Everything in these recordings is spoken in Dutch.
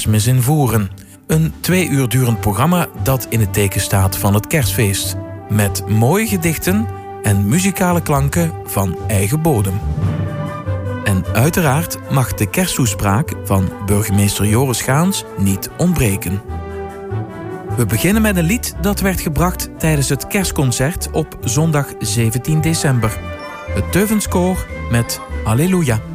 Kerstmis in Voeren. Een twee uur durend programma dat in het teken staat van het kerstfeest. Met mooie gedichten en muzikale klanken van eigen bodem. En uiteraard mag de kersttoespraak van burgemeester Joris Gaans niet ontbreken. We beginnen met een lied dat werd gebracht tijdens het kerstconcert op zondag 17 december. Het Teuvenskoor met Alleluia.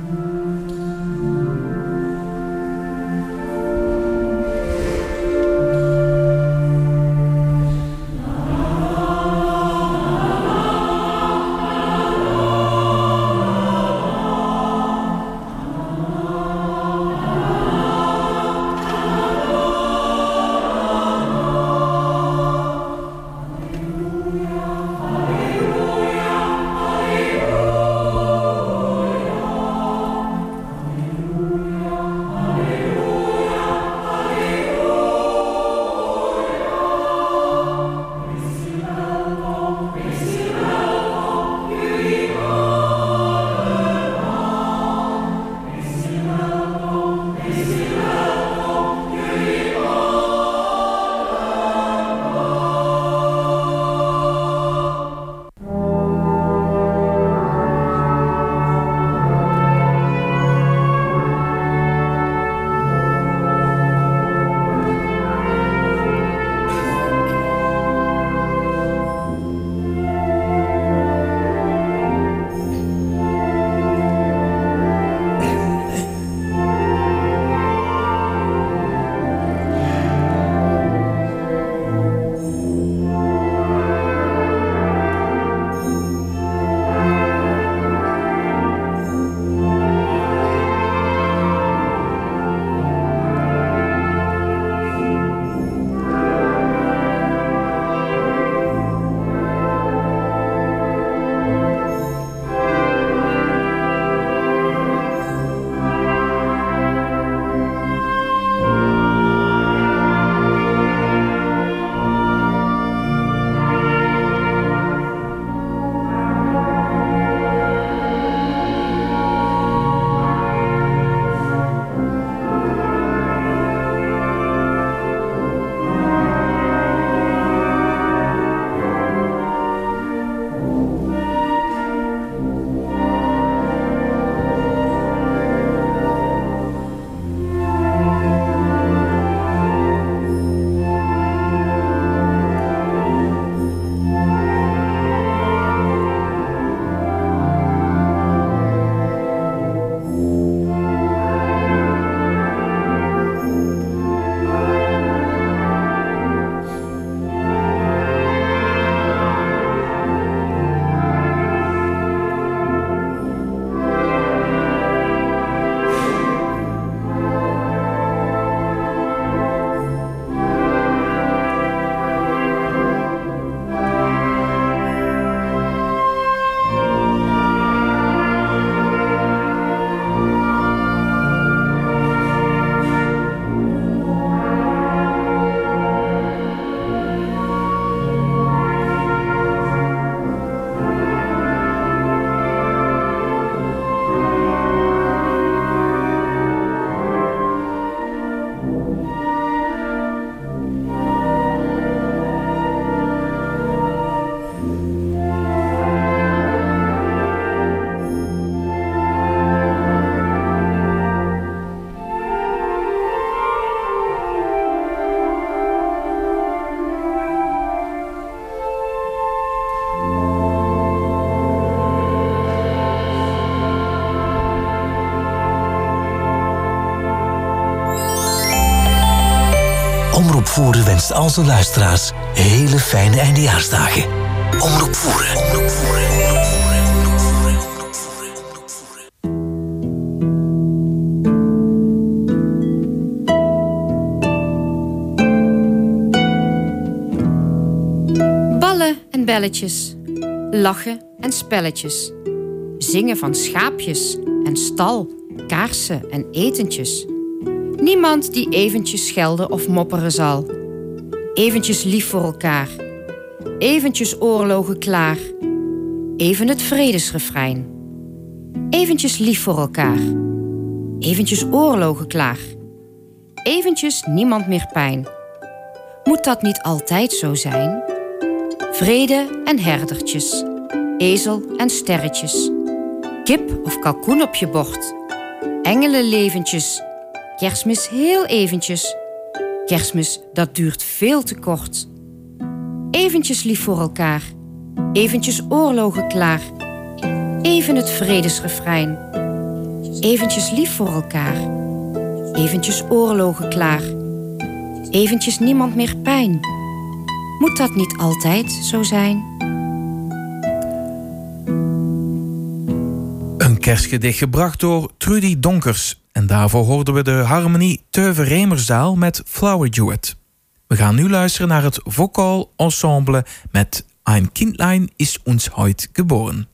Al luisteraars hele fijne eindejaarsdagen. Omroep Voeren. Omroep Voeren. Ballen en belletjes. Lachen en spelletjes. Zingen van schaapjes en stal, kaarsen en etentjes Niemand die eventjes schelden of mopperen zal. Eventjes lief voor elkaar. Eventjes oorlogen klaar. Even het vredesrefrein. Eventjes lief voor elkaar. Eventjes oorlogen klaar. eventjes niemand meer pijn. Moet dat niet altijd zo zijn? Vrede en herdertjes, ezel en sterretjes, kip of kalkoen op je bord, engelenleventjes, kerstmis heel eventjes, kerstmis dat duurt veel te kort. Eventjes lief voor elkaar, eventjes oorlogen klaar, even het vredesrefrein. Eventjes lief voor elkaar, eventjes oorlogen klaar, eventjes niemand meer pijn. Moet dat niet altijd zo zijn? Een kerstgedicht gebracht door Trudy Donkers. En daarvoor hoorden we de harmonie Teuve Remersdaal met Flower Duet. We gaan nu luisteren naar het vocaal ensemble met Ein Kindlein is uns heut geboren.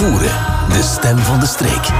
Voeren, de stem van de streek.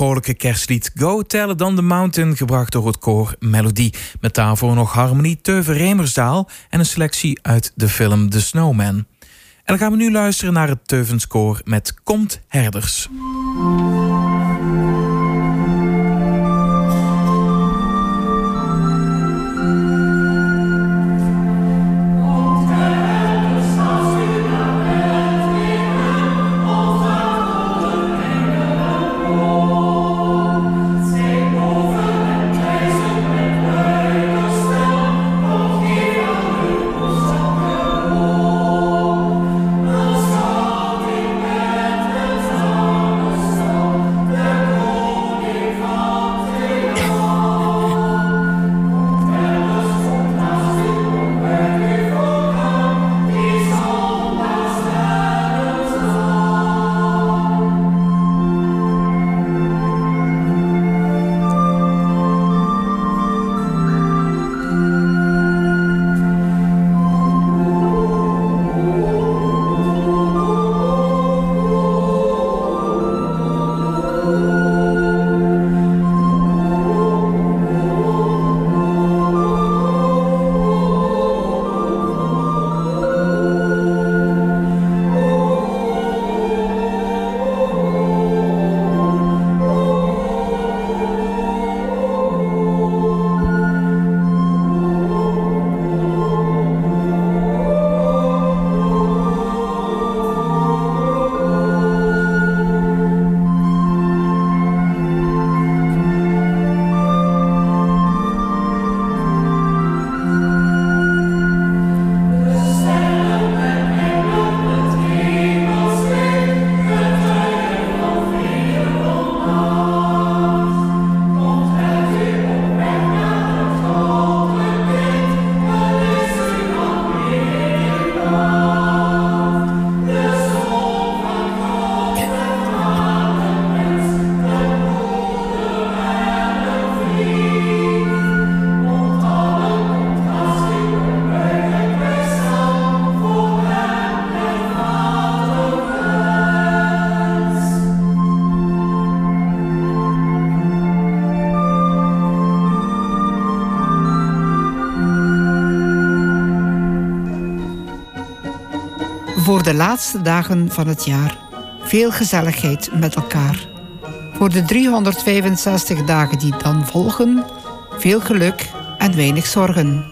Vrolijke kerstlied Go Tell It The Mountain... gebracht door het koor Melodie. Met daarvoor nog harmonie Teuve Remersdaal... en een selectie uit de film The Snowman. En dan gaan we nu luisteren naar het Teuvenskoor met Komt Herders. De laatste dagen van het jaar. Veel gezelligheid met elkaar. voor de 365 dagen die dan volgen, veel geluk en weinig zorgen.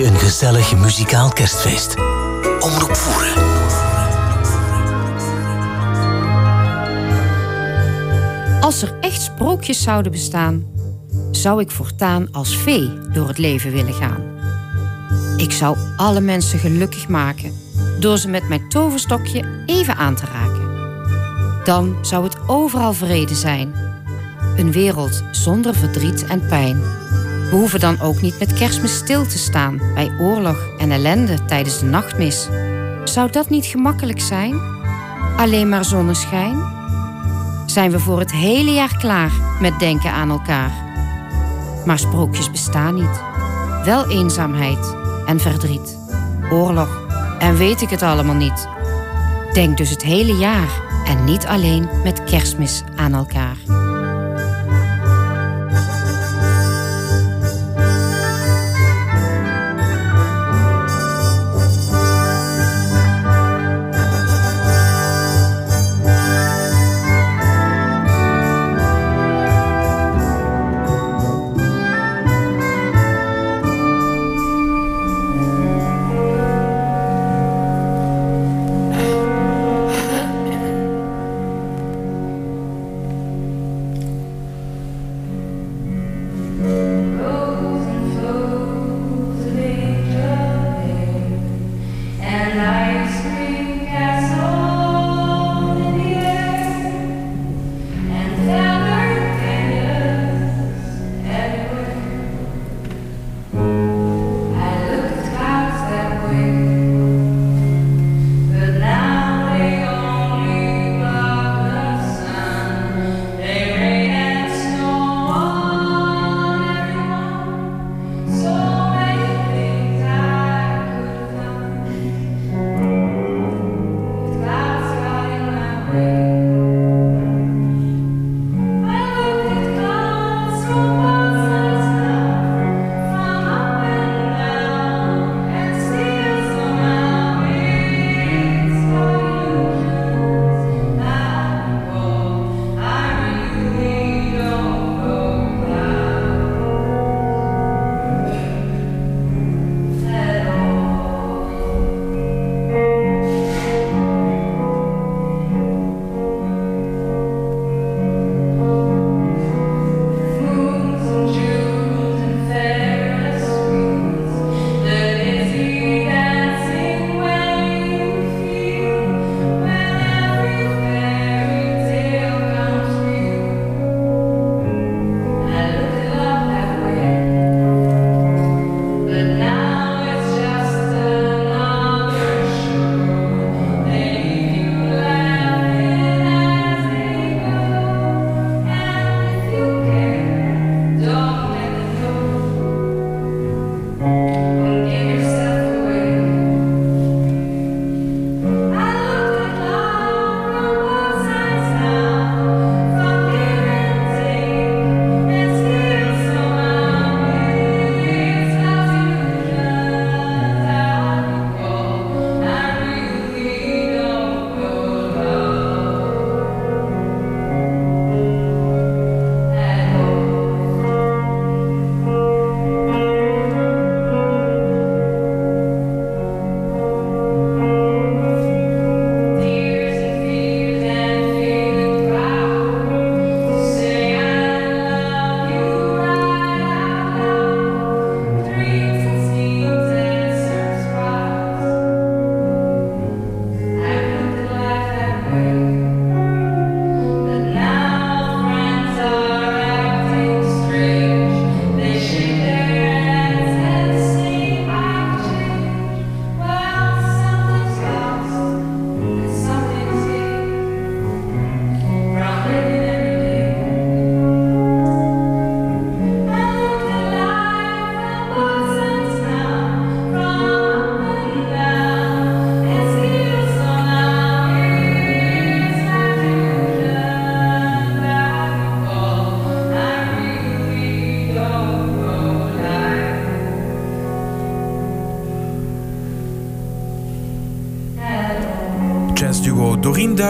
Een gezellig muzikaal kerstfeest. Omroep Voeren. Als er echt sprookjes zouden bestaan, zou ik voortaan als vee door het leven willen gaan. Ik zou alle mensen gelukkig maken door ze met mijn toverstokje even aan te raken. Dan zou het overal vrede zijn. Een wereld zonder verdriet en pijn. We hoeven dan ook niet met kerstmis stil te staan bij oorlog en ellende tijdens de nachtmis. Zou dat niet gemakkelijk zijn? Alleen maar zonneschijn? Zijn we voor het hele jaar klaar met denken aan elkaar? Maar sprookjes bestaan niet. Wel eenzaamheid en verdriet, oorlog en weet ik het allemaal niet. Denk dus het hele jaar en niet alleen met kerstmis aan elkaar.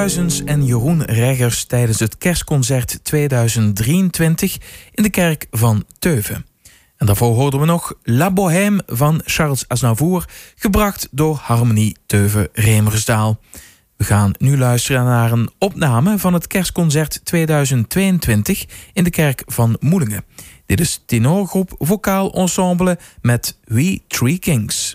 En Jeroen Reggers tijdens het kerstconcert 2023 in de kerk van Teuven. En daarvoor hoorden we nog La Bohème van Charles Aznavour, gebracht door Harmonie Teuven Remersdaal. We gaan nu luisteren naar een opname van het kerstconcert 2022 in de kerk van Moelingen. Dit is tenorgroep Vocaal Ensemble met We Three Kings.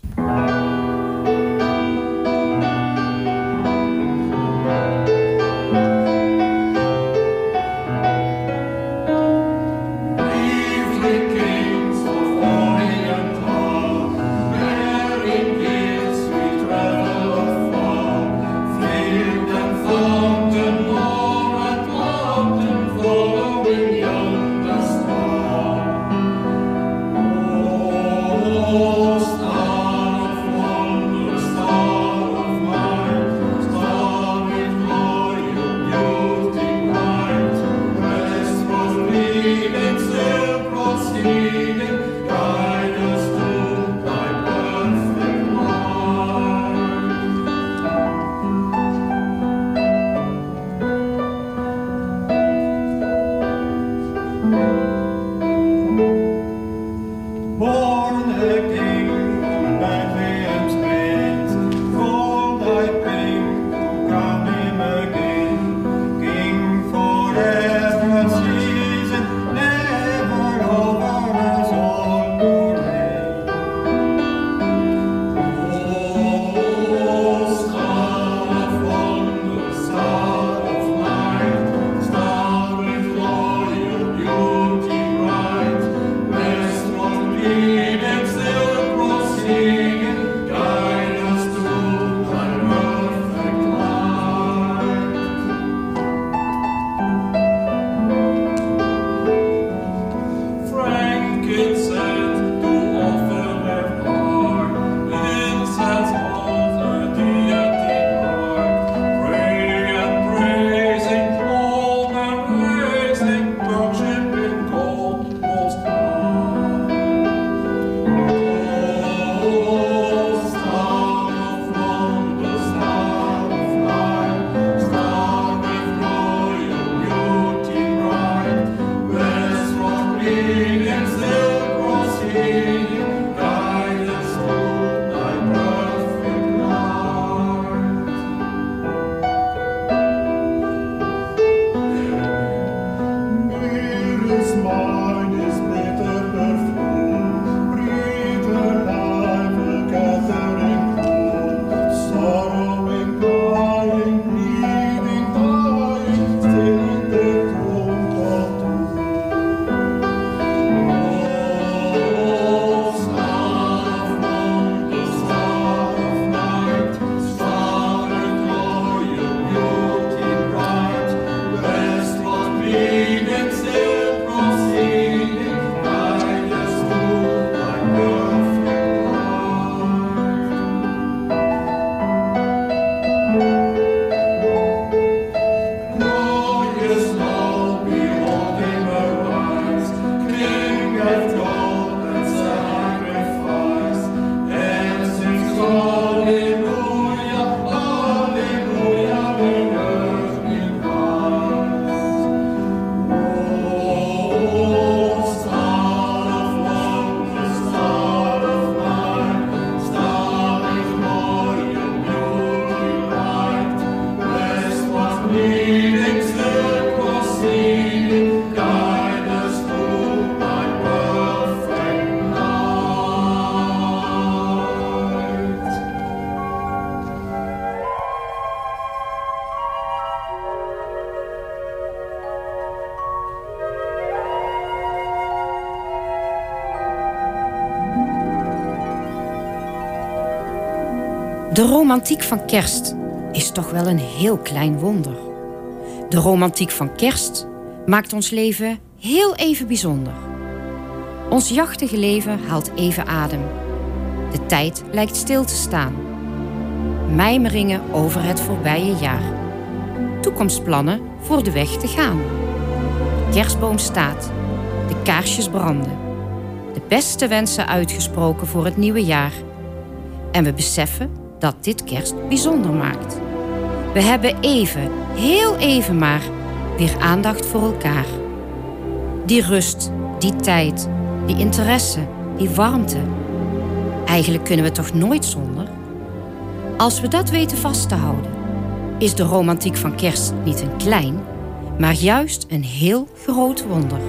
Romantiek van kerst is toch wel een heel klein wonder. De romantiek van kerst maakt ons leven heel even bijzonder. Ons jachtige leven haalt even adem. De tijd lijkt stil te staan. Mijmeringen over het voorbije jaar. Toekomstplannen voor de weg te gaan. De kerstboom staat. De kaarsjes branden. De beste wensen uitgesproken voor het nieuwe jaar. En we beseffen dat dit kerst bijzonder maakt. We hebben even, heel even maar, weer aandacht voor elkaar. Die rust, die tijd, die interesse, die warmte. Eigenlijk kunnen we toch nooit zonder? Als we dat weten vast te houden, is de romantiek van kerst niet een klein, maar juist een heel groot wonder.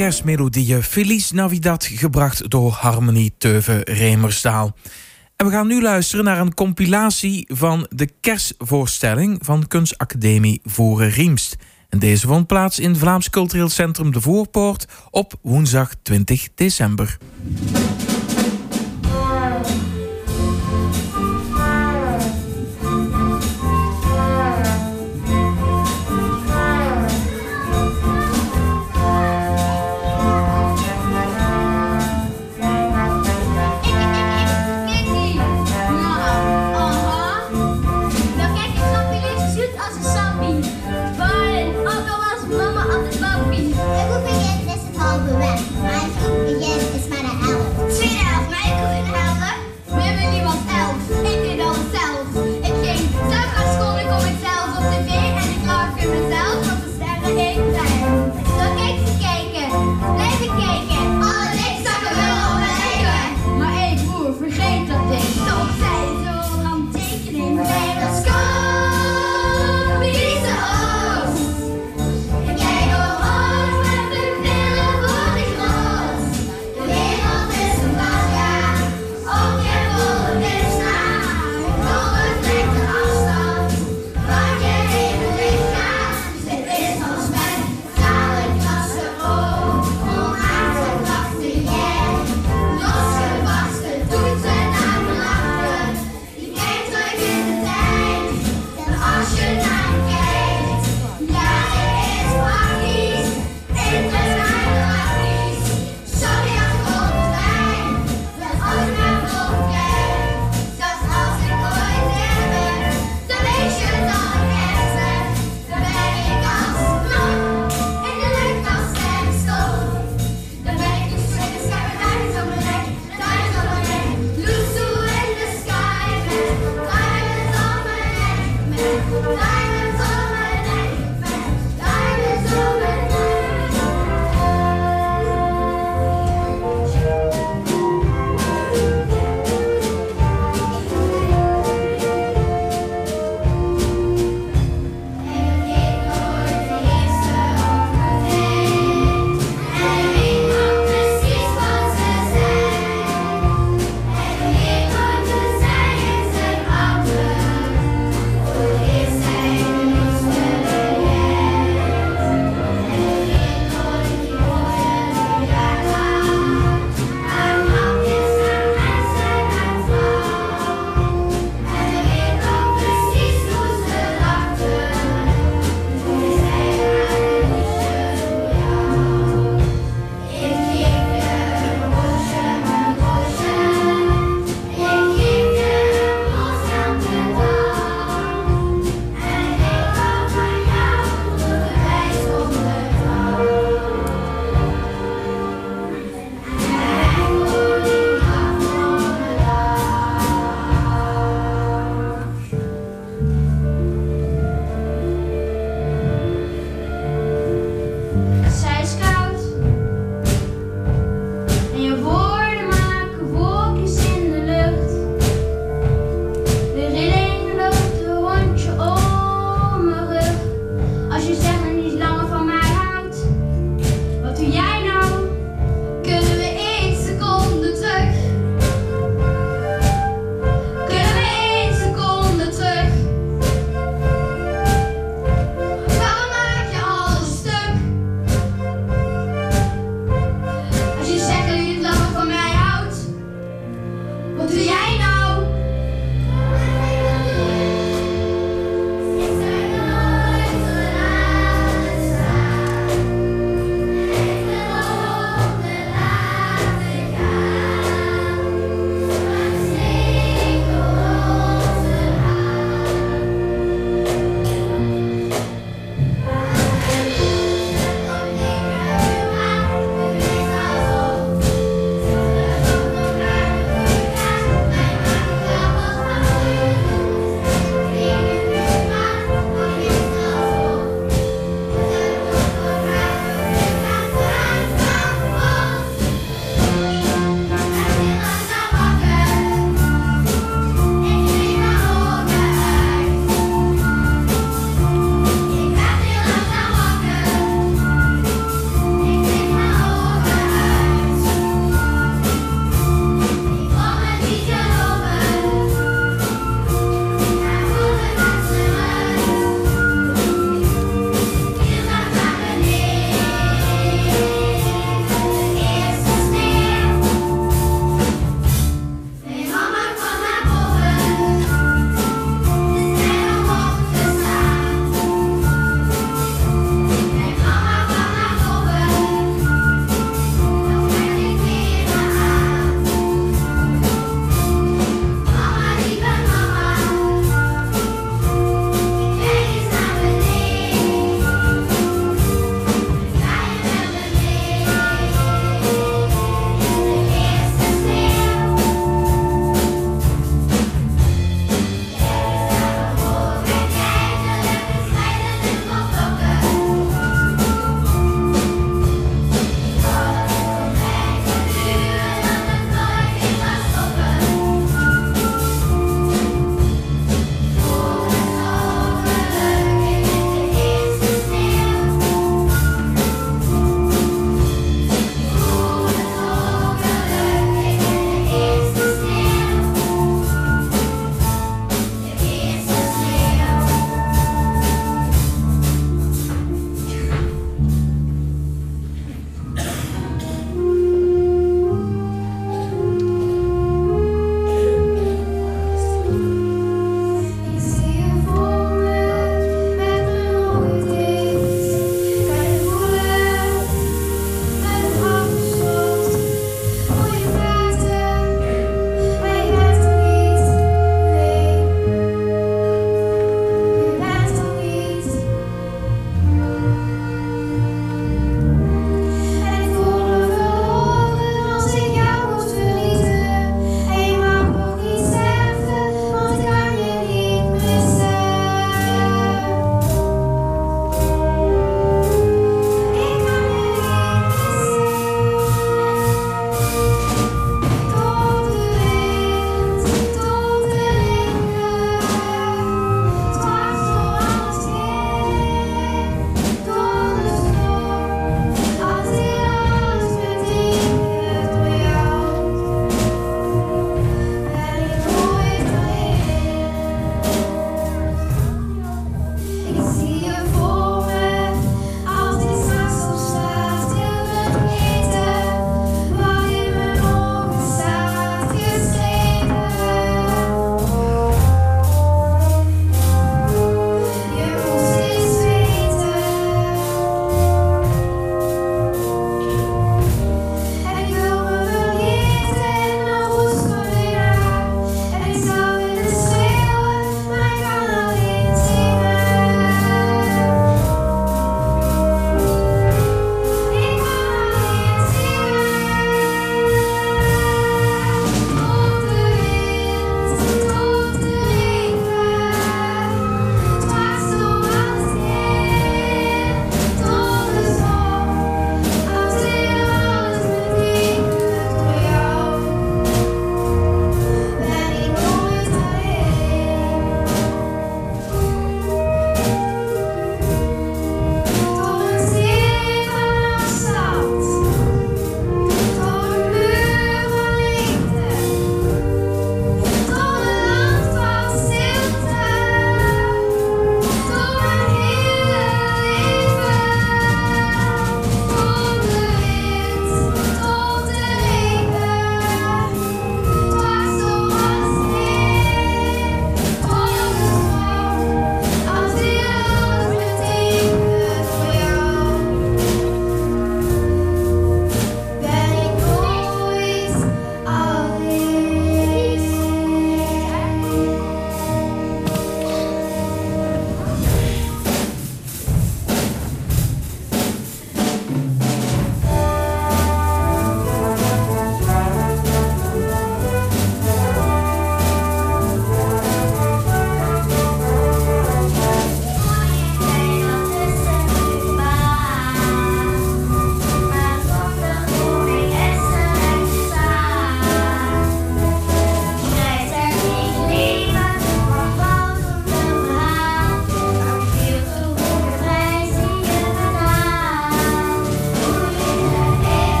Kerstmelodieën Feliz Navidad, gebracht door Harmony Teuve Remerstaal. En we gaan nu luisteren naar een compilatie van de kerstvoorstelling van Kunstacademie Voeren Riemst. En deze vond plaats in het Vlaams Cultureel Centrum De Voorpoort op woensdag 20 december.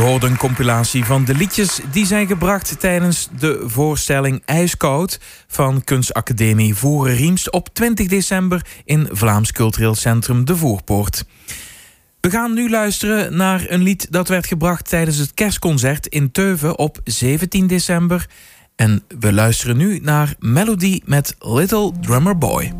Hoorde een compilatie van de liedjes die zijn gebracht tijdens de voorstelling IJskoud van Kunstacademie Voeren Riemst op 20 december in Vlaams Cultureel Centrum De Voerpoort. We gaan nu luisteren naar een lied dat werd gebracht tijdens het kerstconcert in Teuven op 17 december. En we luisteren nu naar Melody met Little Drummer Boy.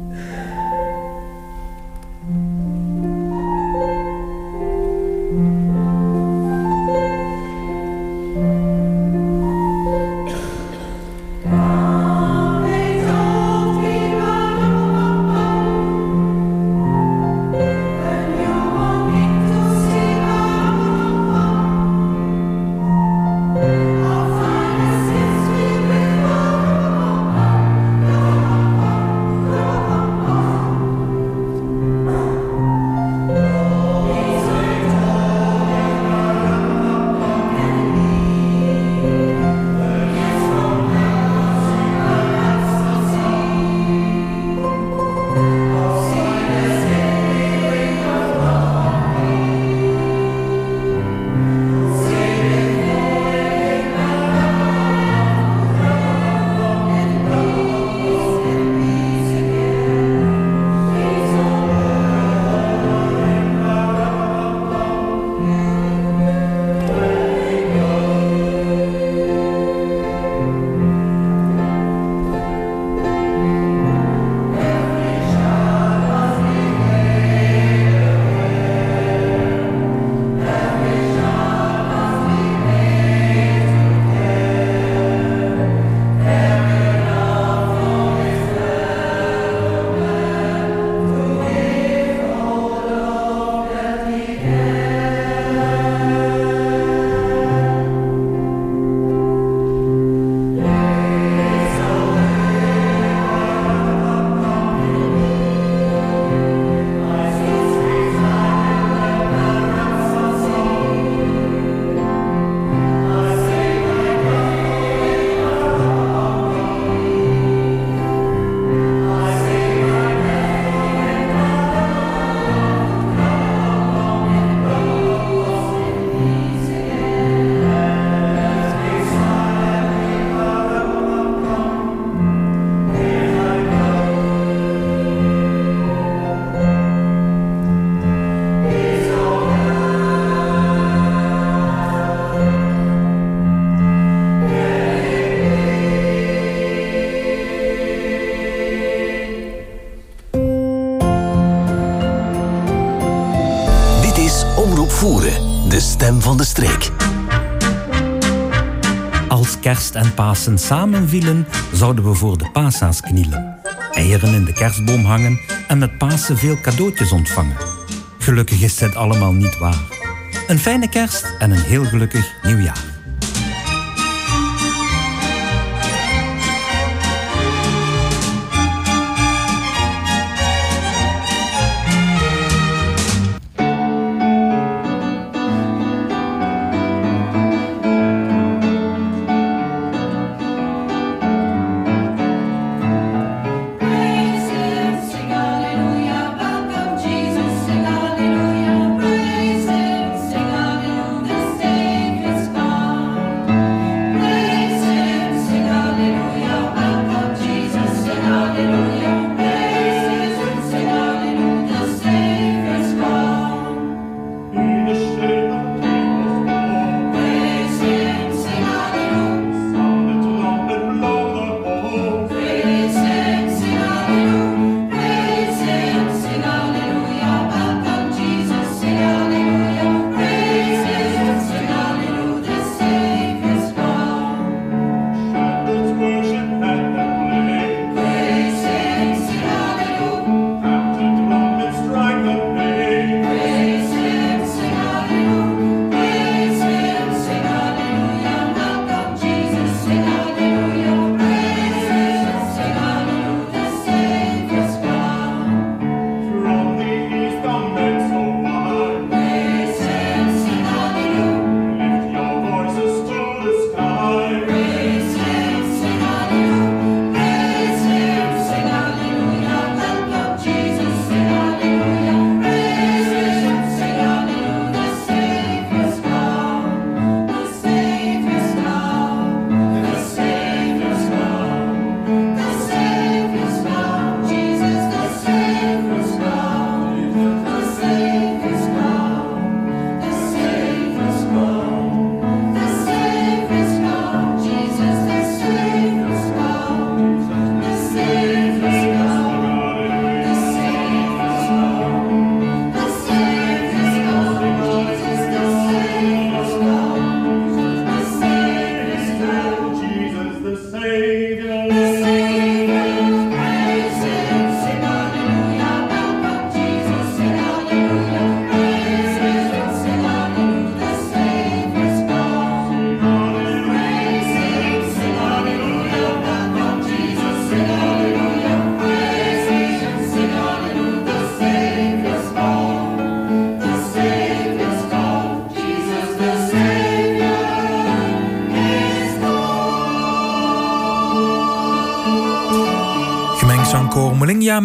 Van de streek. Als kerst en Pasen samenvielen, zouden we voor de pasa's knielen. Eieren in de kerstboom hangen en met Pasen veel cadeautjes ontvangen. Gelukkig is dit allemaal niet waar. Een fijne kerst en een heel gelukkig nieuwjaar.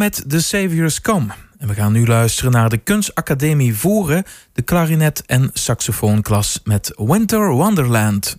Met The Saviors Come. En we gaan nu luisteren naar de Kunstacademie Voeren, de klarinet- en saxofoonklas met Winter Wonderland.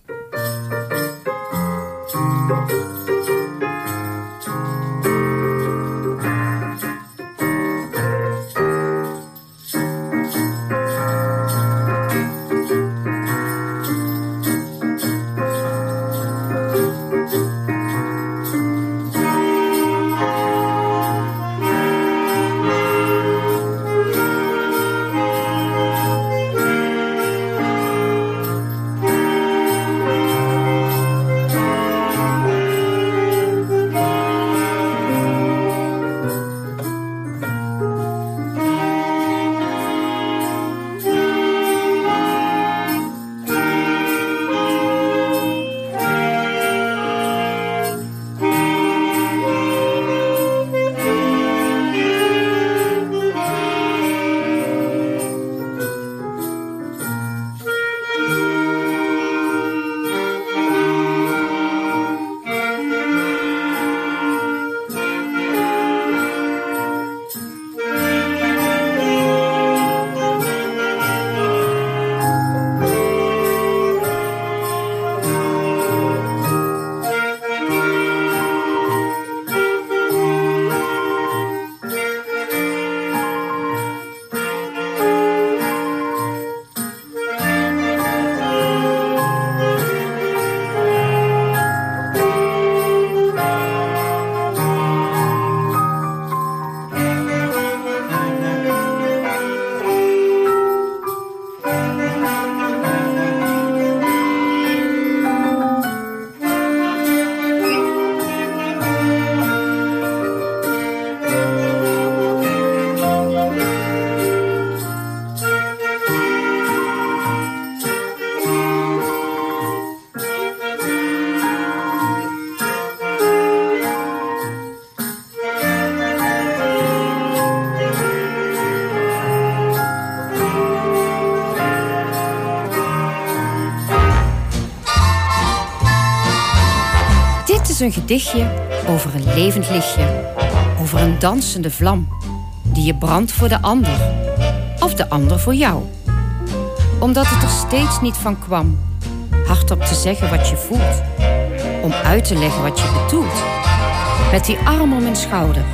Een gedichtje over een levend lichtje, over een dansende vlam die je brandt voor de ander of de ander voor jou. Omdat het er steeds niet van kwam hardop te zeggen wat je voelt, om uit te leggen wat je bedoelt. Met die arm om een schouder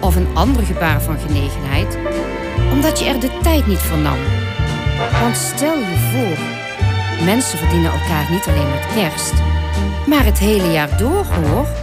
of een ander gebaar van genegenheid, omdat je er de tijd niet voor nam. Want stel je voor, mensen verdienen elkaar niet alleen met kerst maar het hele jaar door hoor.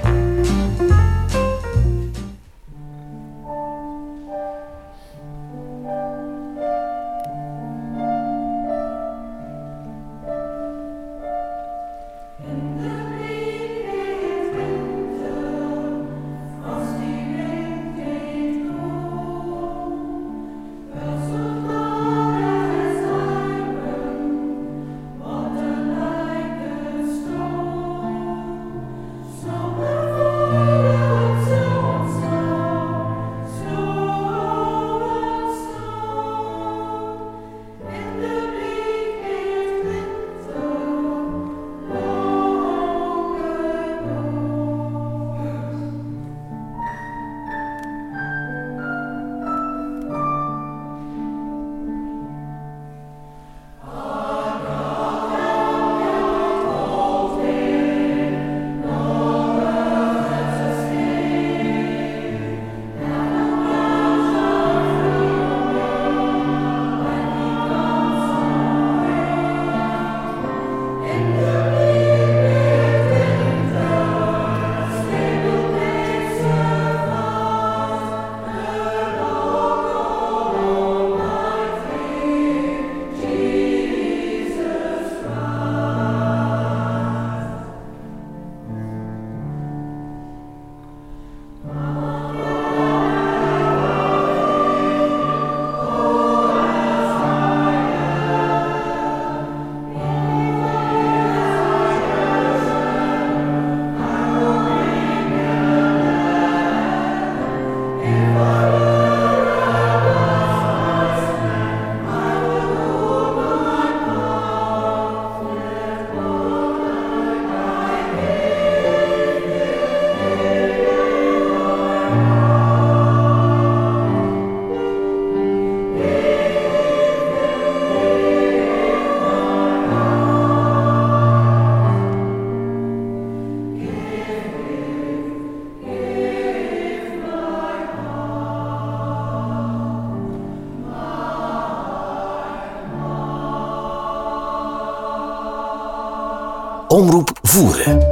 Omroep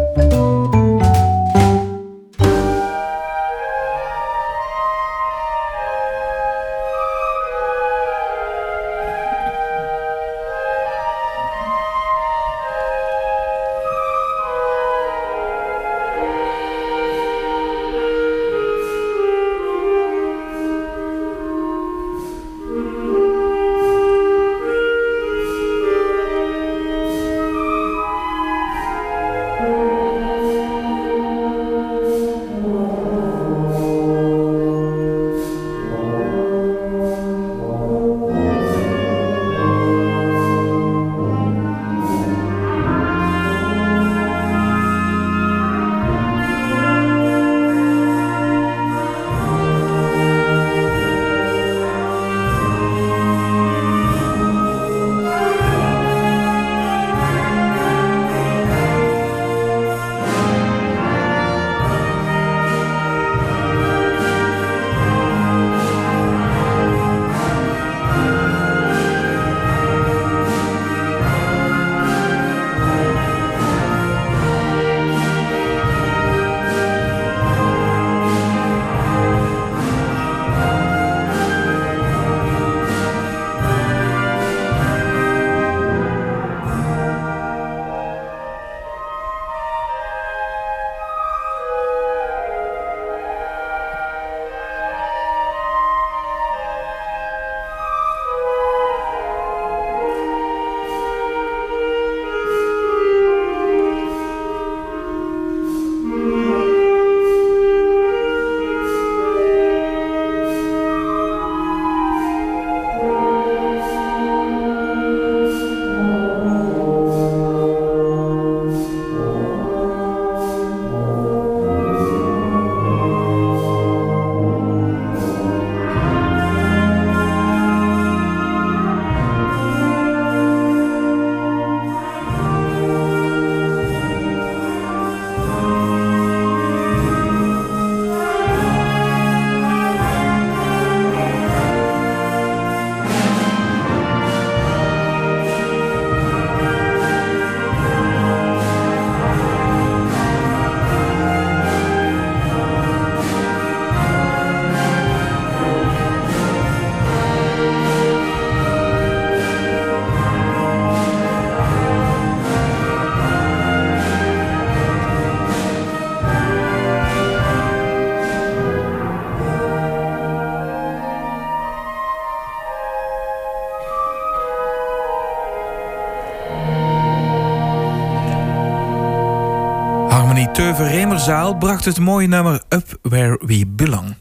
Remerzaal bracht het mooie nummer Up Where We Belong.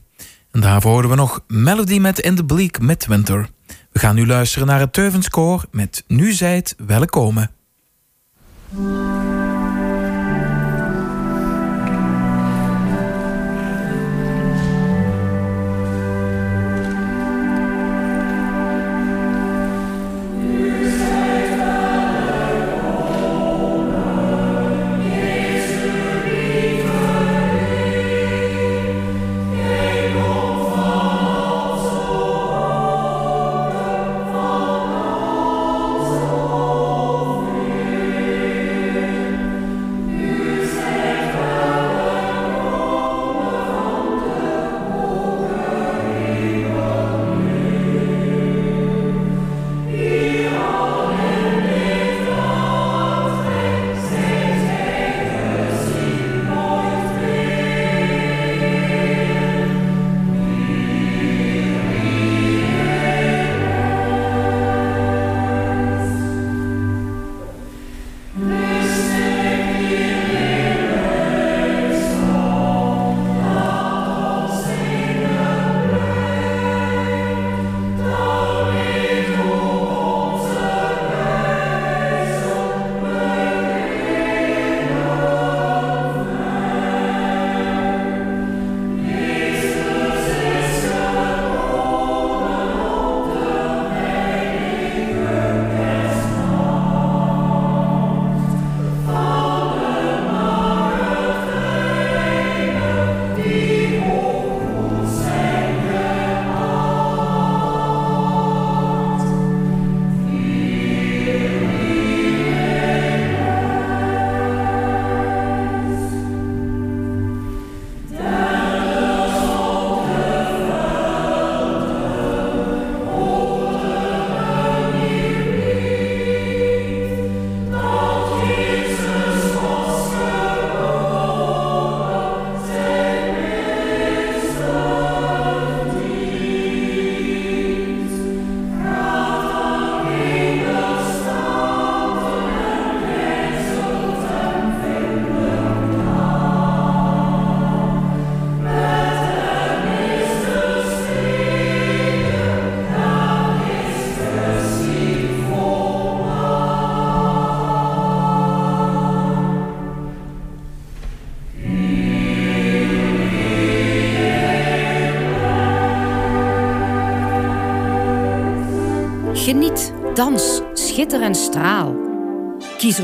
En daarvoor hoorden we nog Melody met In the Bleak Midwinter. We gaan nu luisteren naar het Teuvenskoor met Nu zijt welkomen.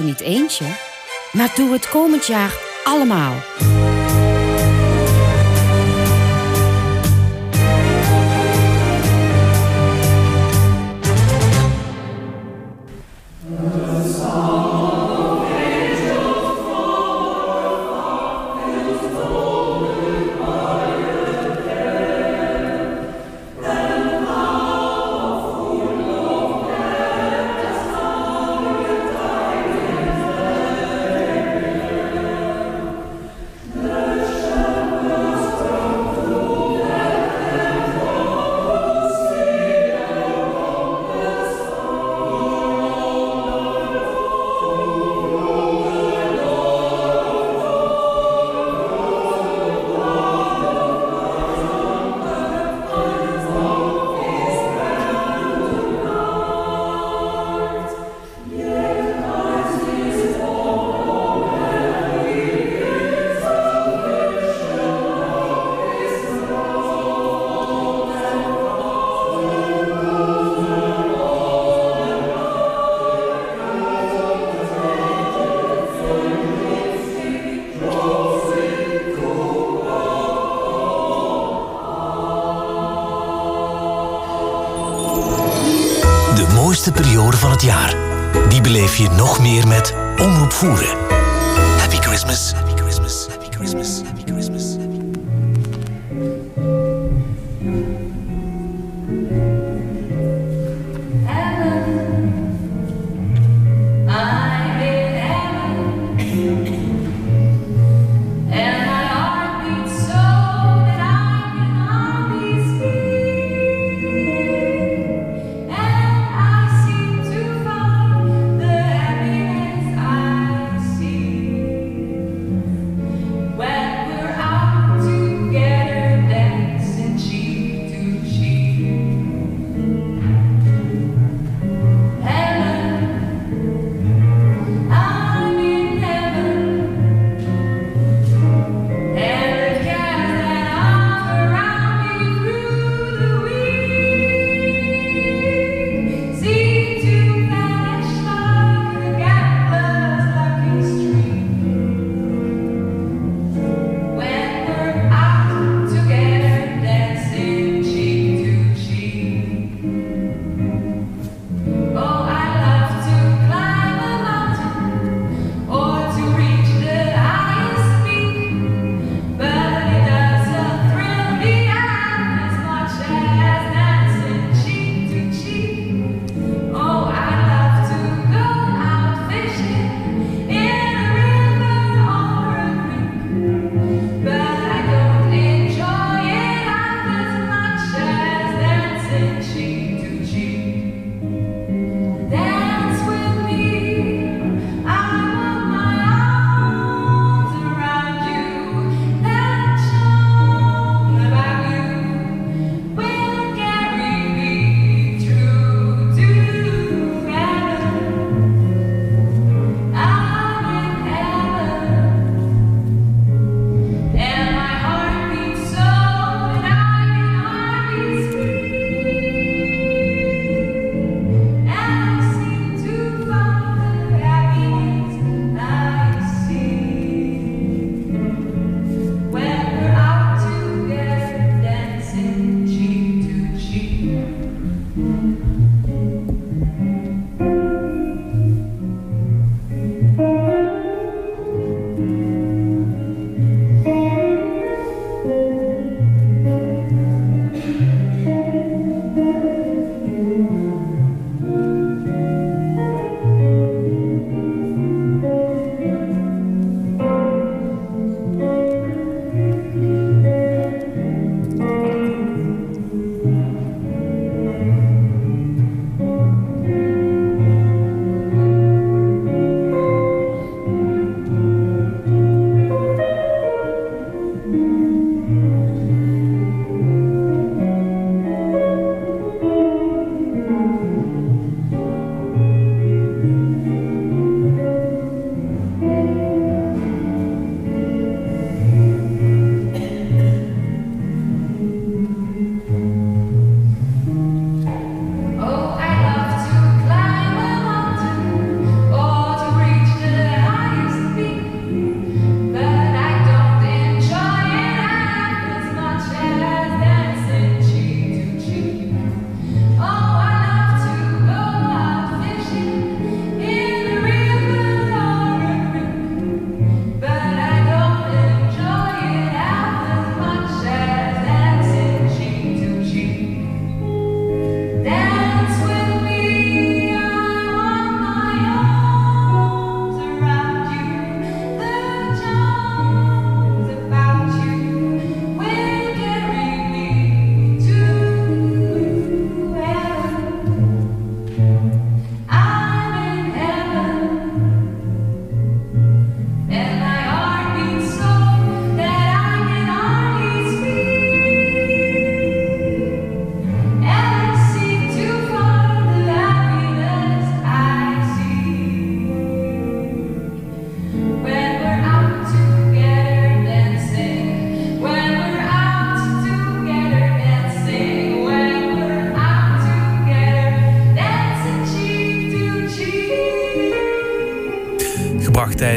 Niet eentje, maar doe het komend jaar allemaal. Beleef je nog meer met Omroep Voeren. Happy Christmas.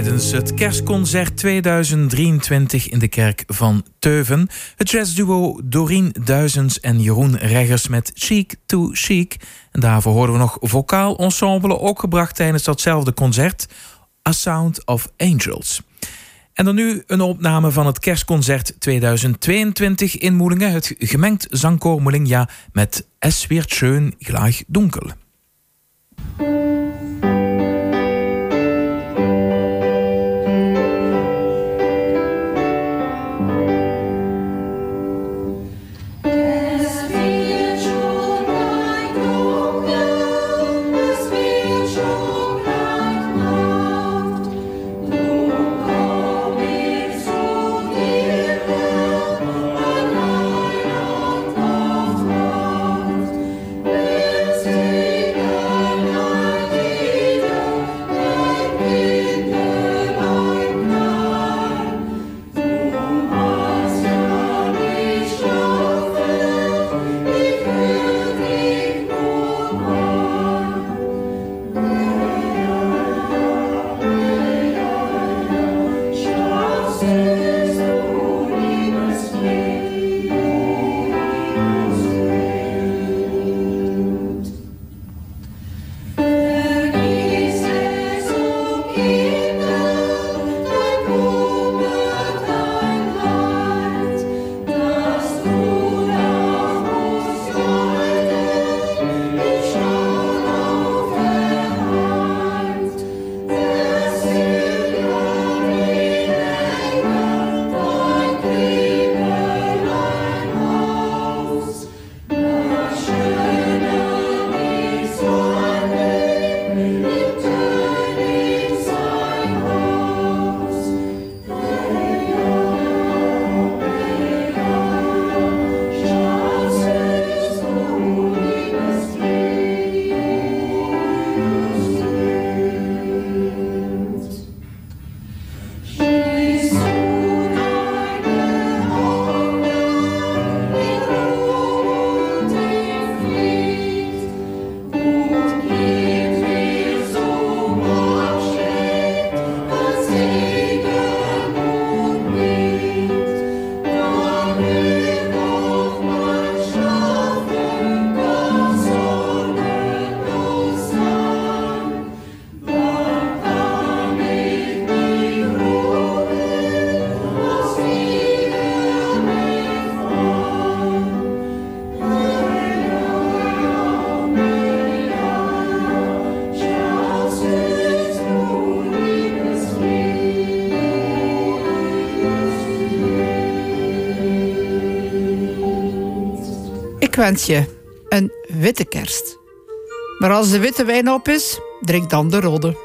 Tijdens het kerstconcert 2023 in de kerk van Teuven. Het jazzduo Doreen Duizens en Jeroen Reggers met Chic to Chic. En daarvoor horen we nog vocaal ensemble, ook gebracht tijdens datzelfde concert. A Sound of Angels. En dan nu een opname van het kerstconcert 2022 in Moelingen. Het gemengd zangkoor Moelingja met Es wird schön gleich dunkel. Een witte kerst. Maar als de witte wijn op is, drink dan de rode.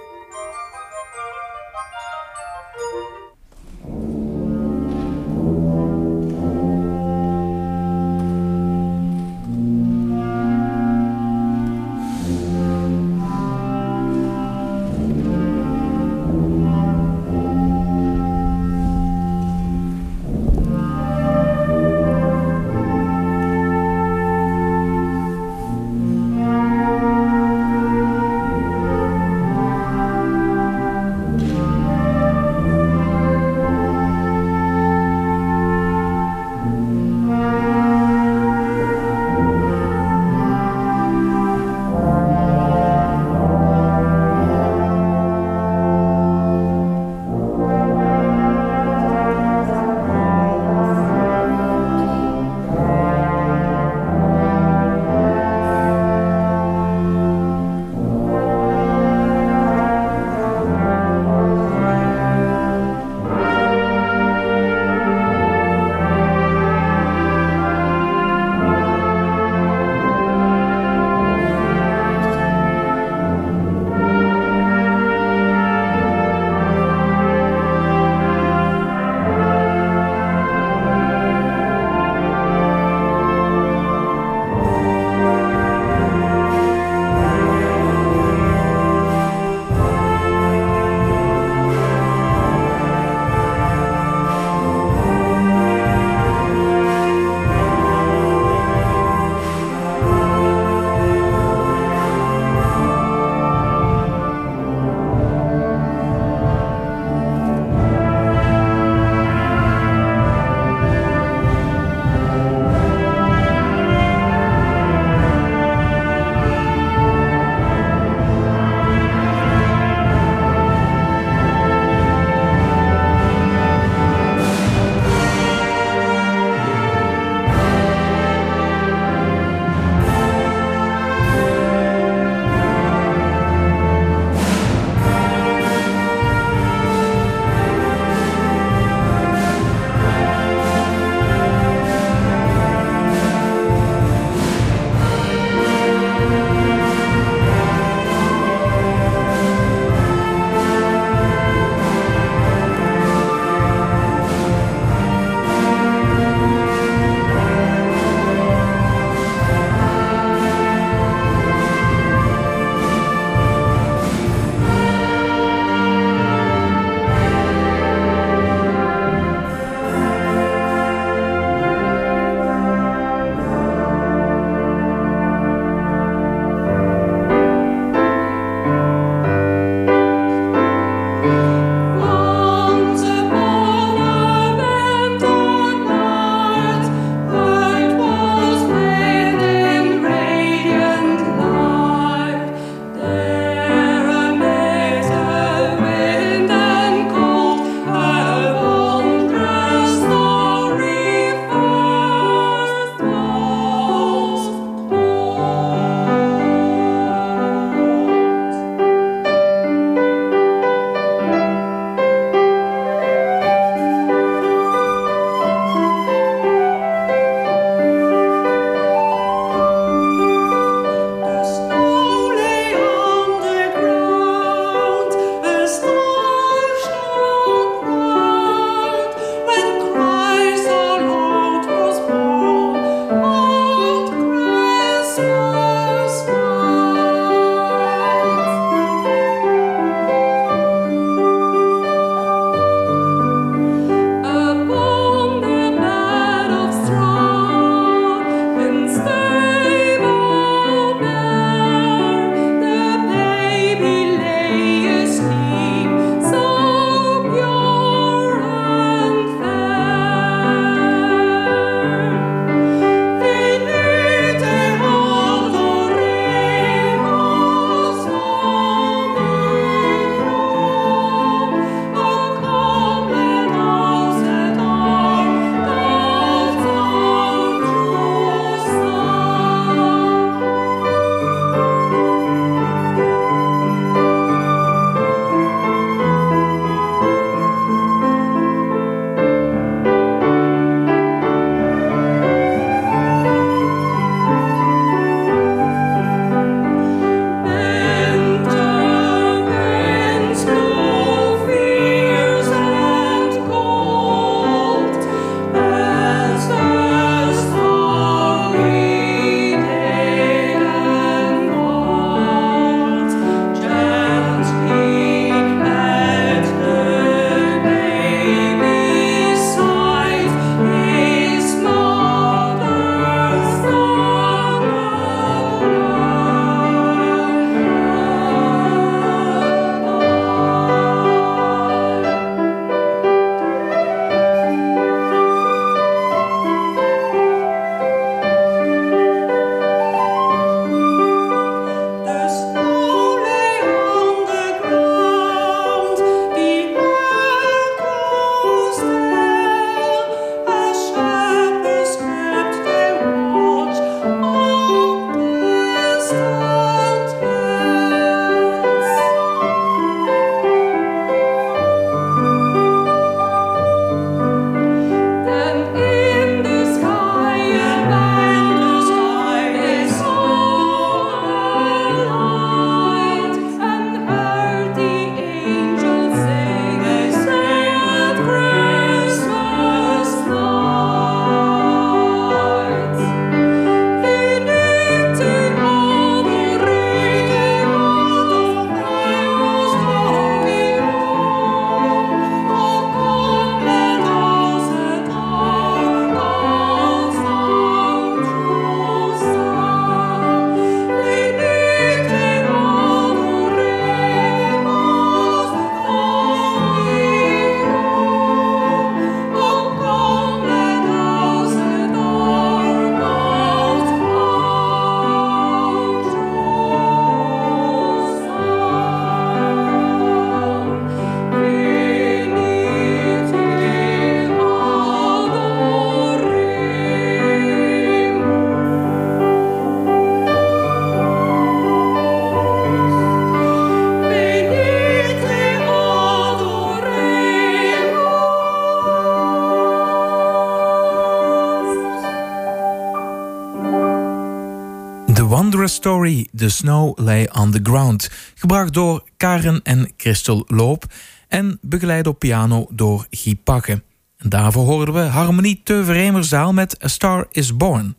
The Snow Lay on the Ground. Gebracht door Karen en Christel Loop en begeleid op piano door Guy Pakke. En daarvoor hoorden we Harmonie Teuver met A Star Is Born.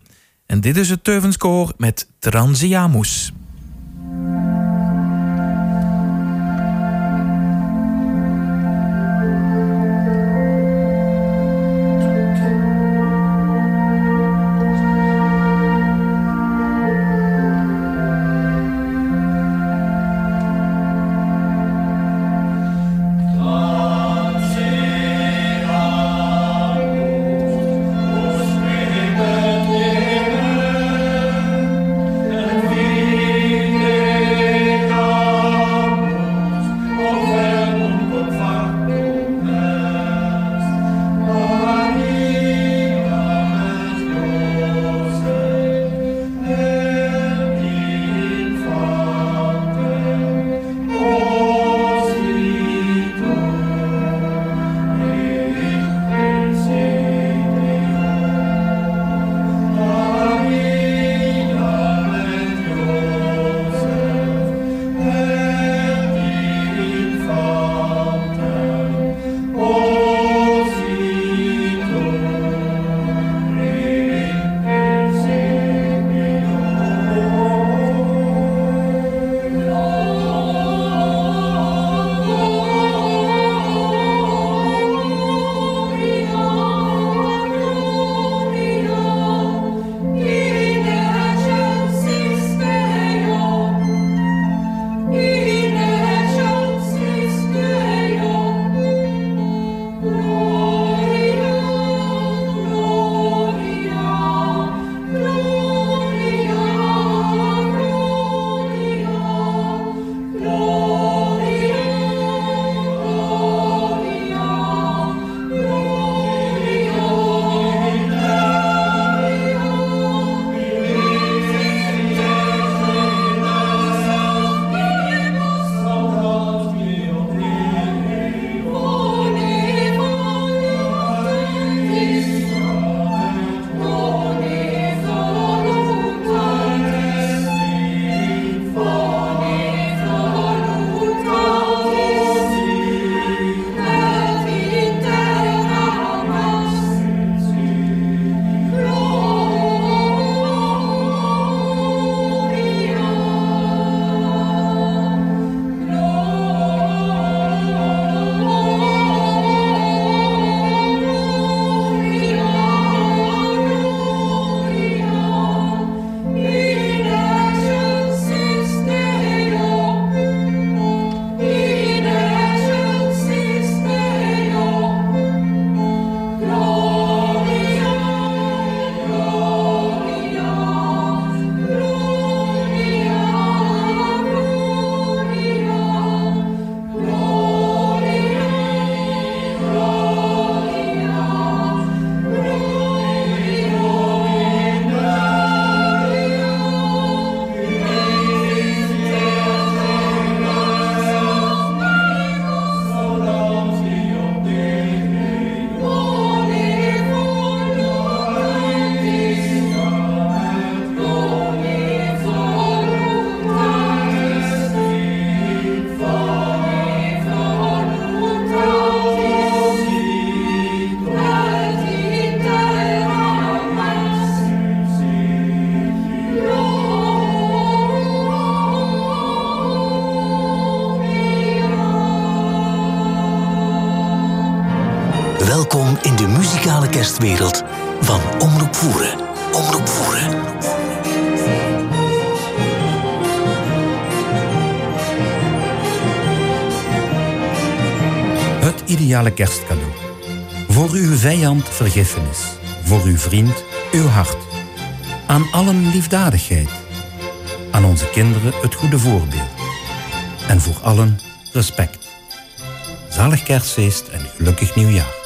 En dit is het Teuvenskoor met Transiamus. Kerstcadeau. Voor uw vijand vergiffenis. Voor uw vriend uw hart. Aan allen liefdadigheid. Aan onze kinderen het goede voorbeeld. En voor allen respect. Zalig kerstfeest en gelukkig nieuwjaar.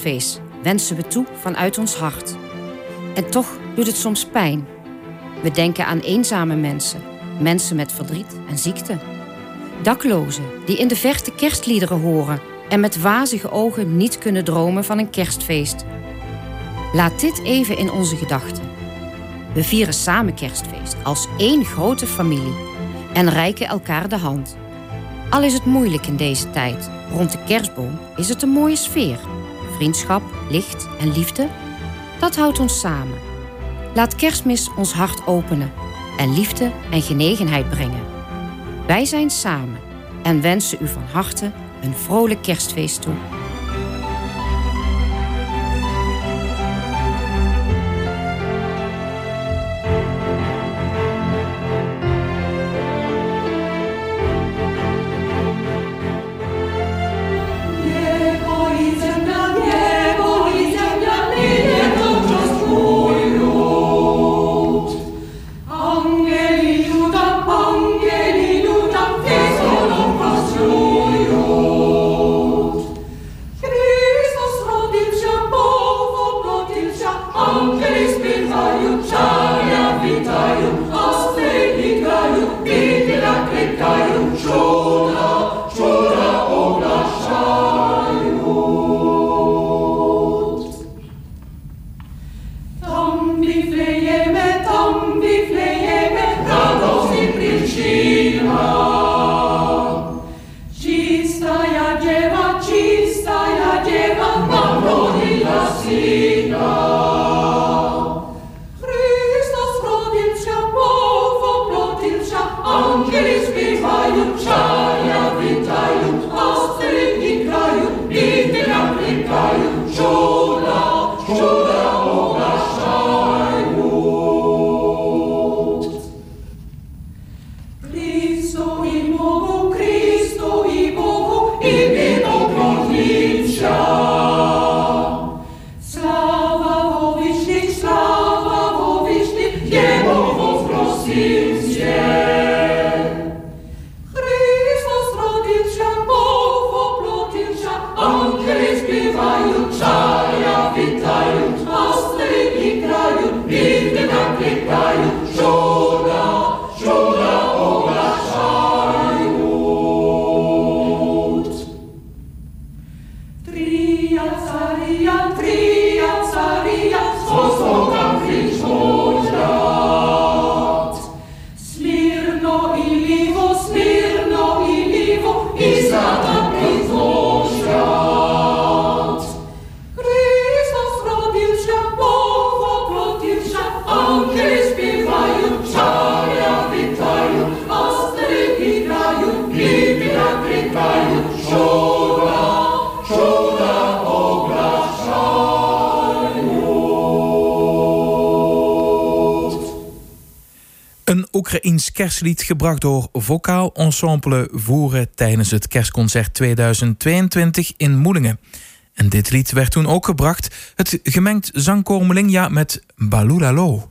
Kerstfeest wensen we toe vanuit ons hart. En toch doet het soms pijn. We denken aan eenzame mensen, mensen met verdriet en ziekte. Daklozen die in de verte kerstliederen horen en met wazige ogen niet kunnen dromen van een kerstfeest. Laat dit even in onze gedachten. We vieren samen kerstfeest als één grote familie en reiken elkaar de hand. Al is het moeilijk in deze tijd, rond de kerstboom is het een mooie sfeer. Vriendschap, licht en liefde, dat houdt ons samen. Laat kerstmis ons hart openen en liefde en genegenheid brengen. Wij zijn samen en wensen u van harte een vrolijk kerstfeest toe. Kerstlied gebracht door Vocaal Ensemble Voeren tijdens het kerstconcert 2022 in Moelingen. En dit lied werd toen ook gebracht, het gemengd zangkoor Melingja met Balulalo.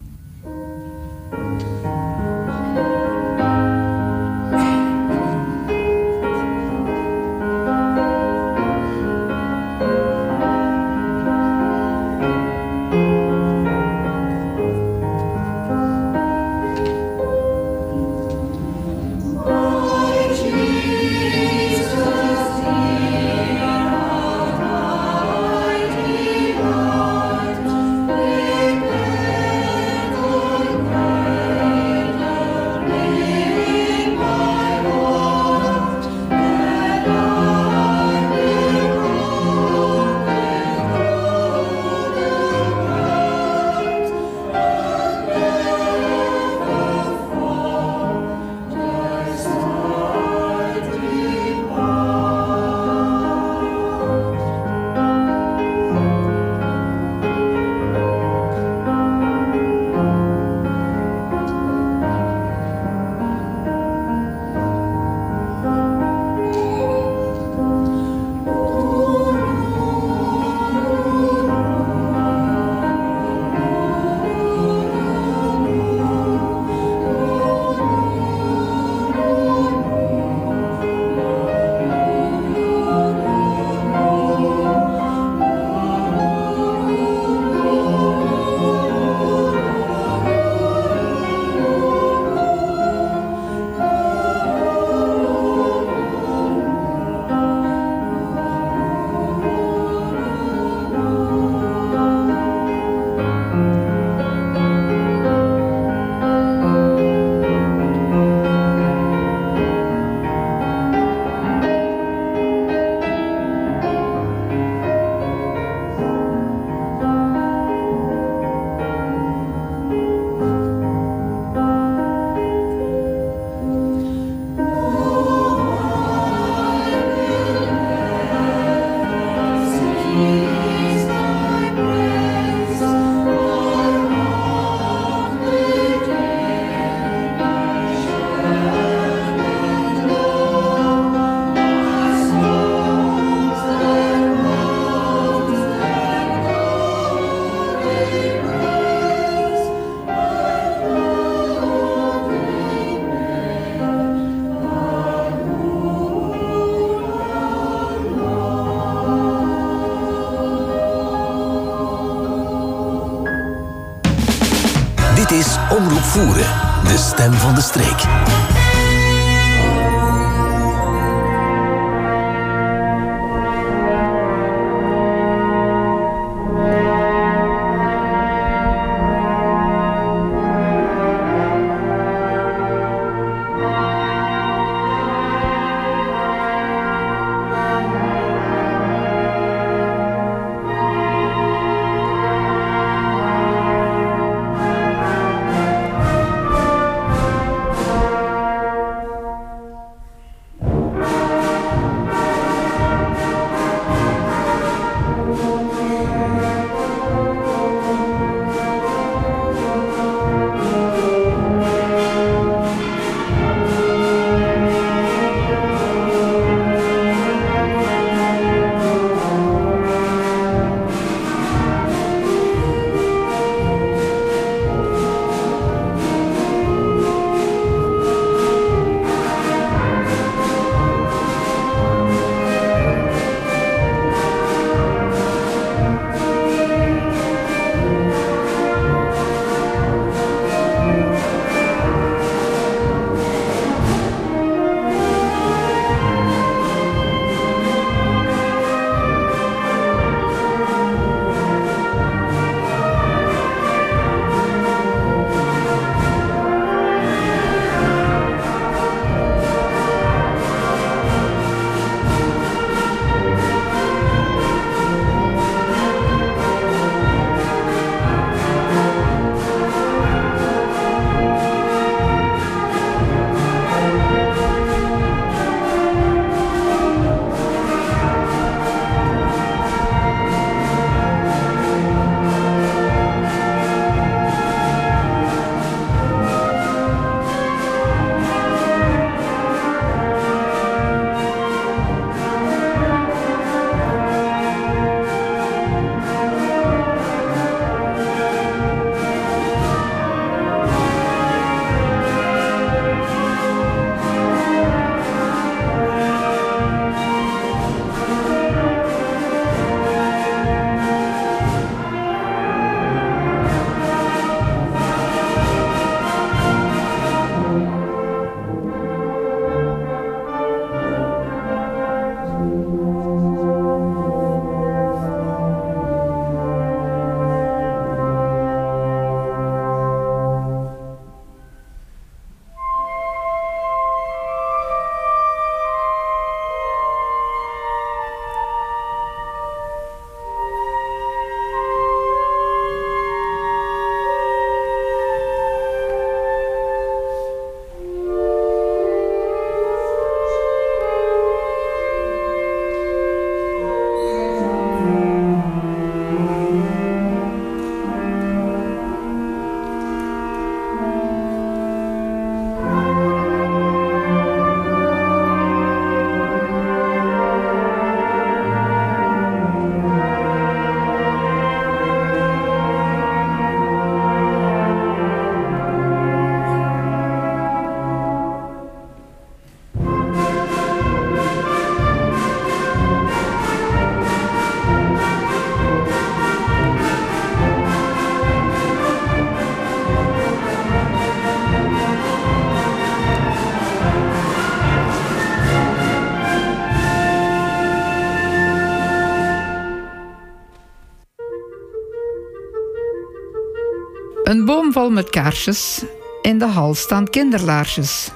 Vol met kaarsjes. In de hal staan kinderlaarsjes.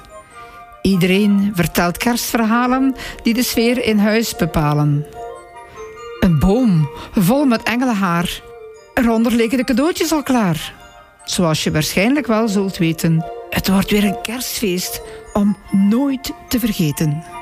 Iedereen vertelt kerstverhalen die de sfeer in huis bepalen. Een boom vol met engelenhaar. Eronder liggen de cadeautjes al klaar. Zoals je waarschijnlijk wel zult weten, het wordt weer een kerstfeest om nooit te vergeten.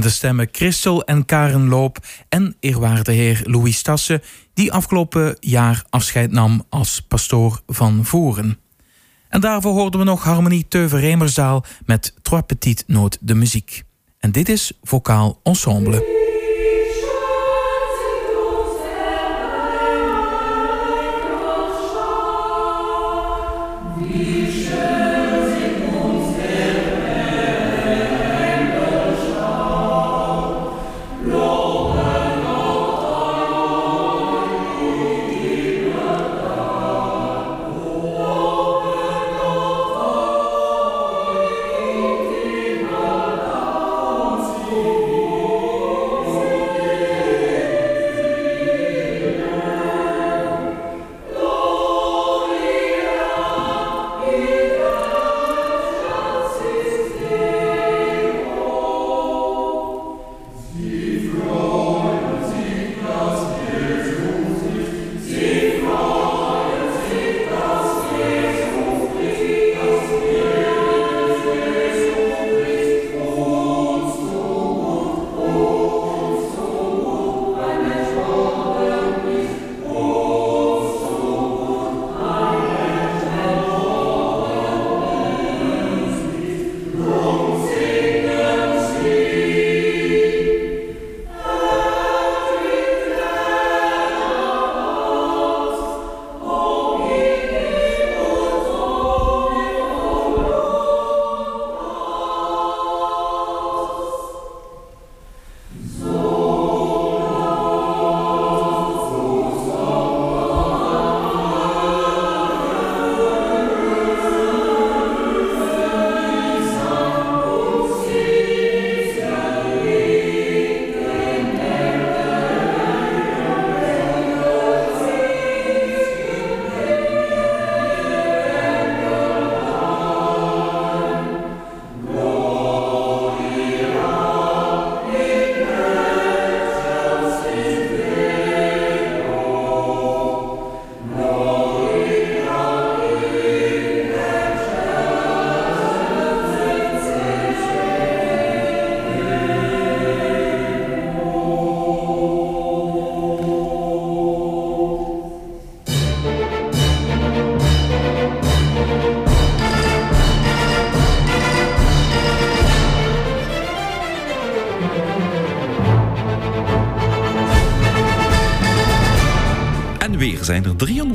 Bekende stemmen Christel en Karen Loop en eerwaarde heer Louis Tassen, die afgelopen jaar afscheid nam als pastoor van Voeren. En daarvoor hoorden we nog Harmonie Teuven-Remerzaal met Trois Petites Notes de Muziek. En dit is Vocaal Ensemble.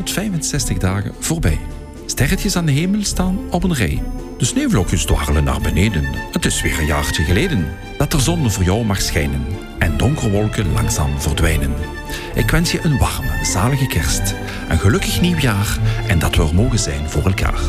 365 dagen voorbij. Sterretjes aan de hemel staan op een rij. De sneeuwvlokjes dwarrelen naar beneden. Het is weer een jaartje geleden dat de zon voor jou mag schijnen en donkerwolken langzaam verdwijnen. Ik wens je een warme, zalige kerst, een gelukkig nieuwjaar en dat we er mogen zijn voor elkaar.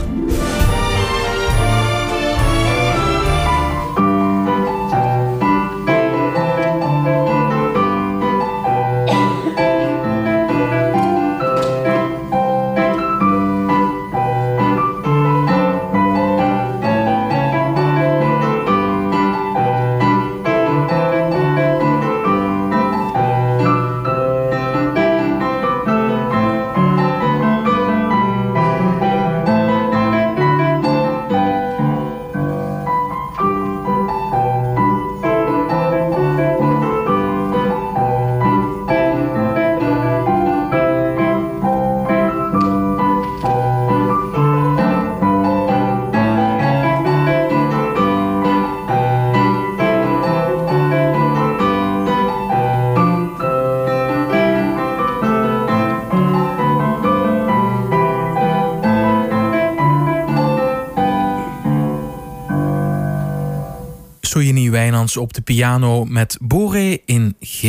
Op de piano met Bore in G.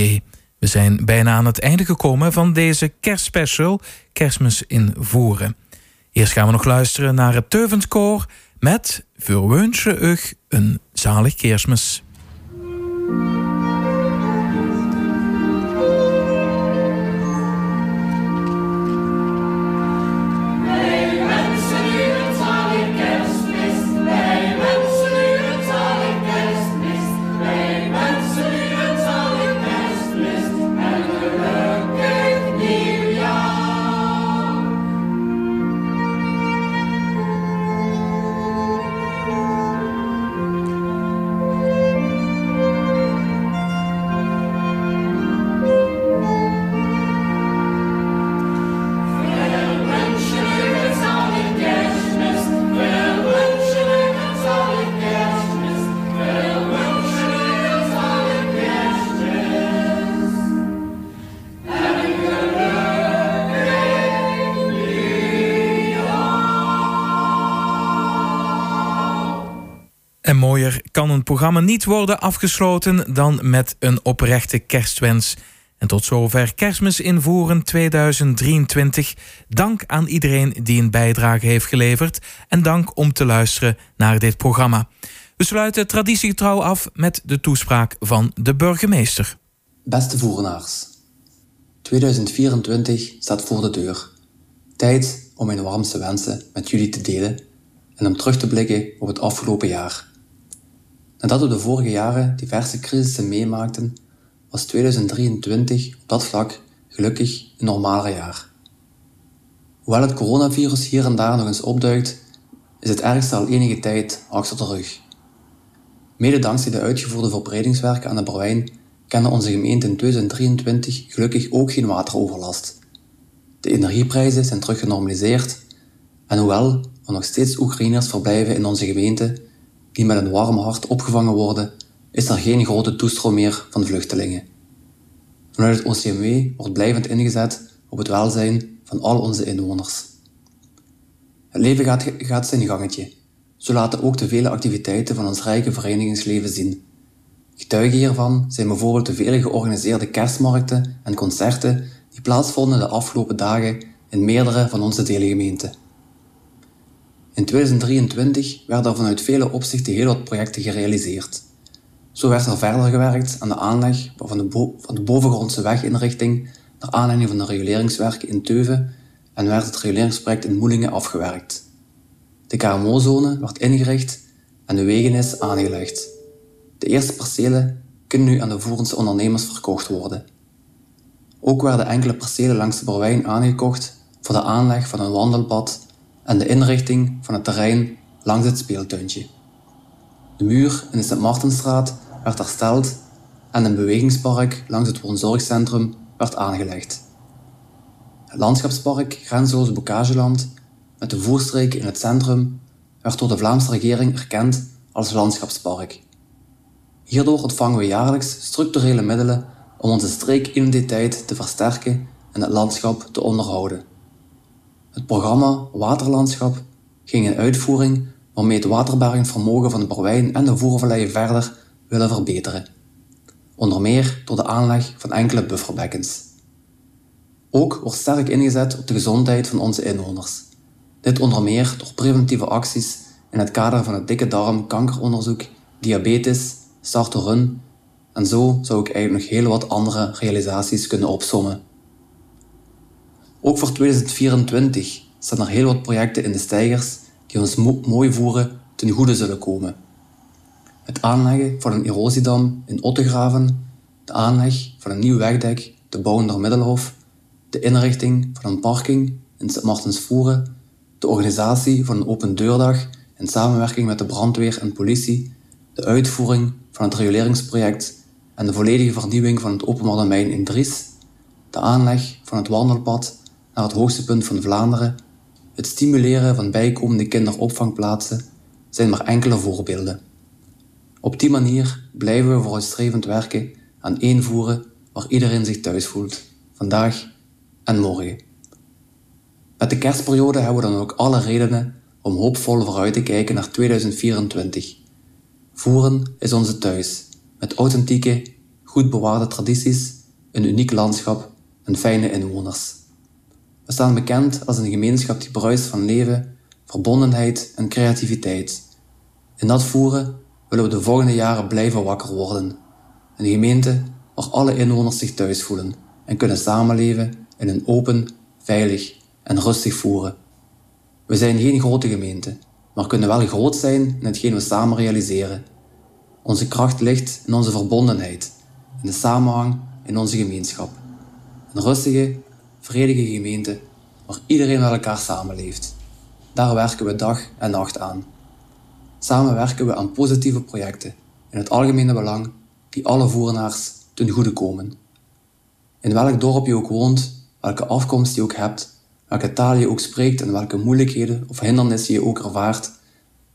We zijn bijna aan het einde gekomen van deze kerstspecial Kerstmis in Voeren. Eerst gaan we nog luisteren naar het Teuvenskoor met Verweunsche Ug een zalig kerstmis. Programma niet worden afgesloten dan met een oprechte kerstwens. En tot zover Kerstmis invoeren 2023. Dank aan iedereen die een bijdrage heeft geleverd en dank om te luisteren naar dit programma. We sluiten traditiegetrouw af met de toespraak van de burgemeester. Beste voerenaars, 2024 staat voor de deur. Tijd om mijn warmste wensen met jullie te delen en om terug te blikken op het afgelopen jaar. Nadat we de vorige jaren diverse crisissen meemaakten, was 2023 op dat vlak gelukkig een normaler jaar. Hoewel het coronavirus hier en daar nog eens opduikt, is het ergste al enige tijd achter de rug. Mede dankzij de uitgevoerde verbreidingswerken aan de Brouwijn kende onze gemeente in 2023 gelukkig ook geen wateroverlast. De energieprijzen zijn terug genormaliseerd en hoewel er nog steeds Oekraïners verblijven in onze gemeente die met een warm hart opgevangen worden, is er geen grote toestroom meer van vluchtelingen. Vanuit het OCMW wordt blijvend ingezet op het welzijn van al onze inwoners. Het leven gaat, zijn gangetje. Zo laten ook de vele activiteiten van ons rijke verenigingsleven zien. Getuigen hiervan zijn bijvoorbeeld de vele georganiseerde kerstmarkten en concerten die plaatsvonden de afgelopen dagen in meerdere van onze deelgemeenten. In 2023 werden er vanuit vele opzichten heel wat projecten gerealiseerd. Zo werd er verder gewerkt aan de aanleg van de, van de bovengrondse weginrichting naar aanleiding van de reguleringswerken in Teuven en werd het reguleringsproject in Moelingen afgewerkt. De KMO-zone werd ingericht en de wegen is aangelegd. De eerste percelen kunnen nu aan de voerendse ondernemers verkocht worden. Ook werden enkele percelen langs de Brouwijn aangekocht voor de aanleg van een wandelpad en de inrichting van het terrein langs het speeltuintje. De muur in de Sint-Martenstraat werd hersteld en een bewegingspark langs het woonzorgcentrum werd aangelegd. Het landschapspark Grenzeloos Bocageland met de voerstreek in het centrum werd door de Vlaamse regering erkend als landschapspark. Hierdoor ontvangen we jaarlijks structurele middelen om onze streekidentiteit te versterken en het landschap te onderhouden. Het programma Waterlandschap ging in uitvoering waarmee het waterbergend vermogen van de Borwijn en de Voervalleien verder willen verbeteren. Onder meer door de aanleg van enkele bufferbekkens. Ook wordt sterk ingezet op de gezondheid van onze inwoners. Dit onder meer door preventieve acties in het kader van het dikke darm kankeronderzoek, diabetes, start run en zo zou ik eigenlijk nog heel wat andere realisaties kunnen opsommen. Ook voor 2024 staan er heel wat projecten in de stijgers die ons mooi voeren ten goede zullen komen. Het aanleggen van een erosiedam in Ottegraven, de aanleg van een nieuw wegdek te bouwen naar Middelhof, de inrichting van een parking in Sint Martensvoeren, de organisatie van een open deurdag in samenwerking met de brandweer en politie, de uitvoering van het rioleringsproject en de volledige vernieuwing van het openbaar domein in Dries, de aanleg van het wandelpad naar het hoogste punt van Vlaanderen, het stimuleren van bijkomende kinderopvangplaatsen zijn maar enkele voorbeelden. Op die manier blijven we vooruitstrevend werken aan één voeren waar iedereen zich thuis voelt, vandaag en morgen. Met de kerstperiode hebben we dan ook alle redenen om hoopvol vooruit te kijken naar 2024. Voeren is onze thuis, met authentieke, goed bewaarde tradities, een uniek landschap en fijne inwoners. We staan bekend als een gemeenschap die bruist van leven, verbondenheid en creativiteit. In dat voeren willen we de volgende jaren blijven wakker worden. Een gemeente waar alle inwoners zich thuis voelen en kunnen samenleven in een open, veilig en rustig voeren. We zijn geen grote gemeente, maar kunnen wel groot zijn in hetgeen we samen realiseren. Onze kracht ligt in onze verbondenheid, in de samenhang in onze gemeenschap. Een rustige, vredige gemeente waar iedereen met elkaar samenleeft. Daar werken we dag en nacht aan. Samen werken we aan positieve projecten in het algemene belang die alle voerenaars ten goede komen. In welk dorp je ook woont, welke afkomst je ook hebt, welke taal je ook spreekt en welke moeilijkheden of hindernissen je ook ervaart,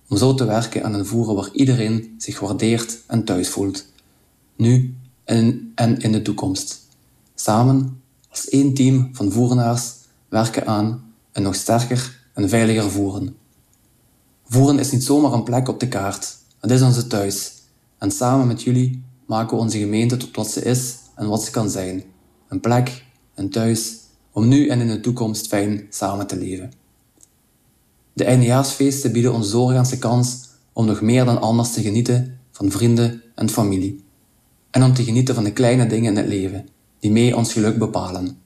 om zo te werken aan een voeren waar iedereen zich waardeert en thuis voelt, nu en in de toekomst. Samen, als één team van voerenaars, werken aan een nog sterker en veiliger voeren. Voeren is niet zomaar een plek op de kaart, Het is onze thuis. En samen met jullie maken we onze gemeente tot wat ze is en wat ze kan zijn. Een plek, een thuis, om nu en in de toekomst fijn samen te leven. De eindejaarsfeesten bieden ons doorgaans de kans om nog meer dan anders te genieten van vrienden en familie. En om te genieten van de kleine dingen in het leven, die mee ons geluk bepalen.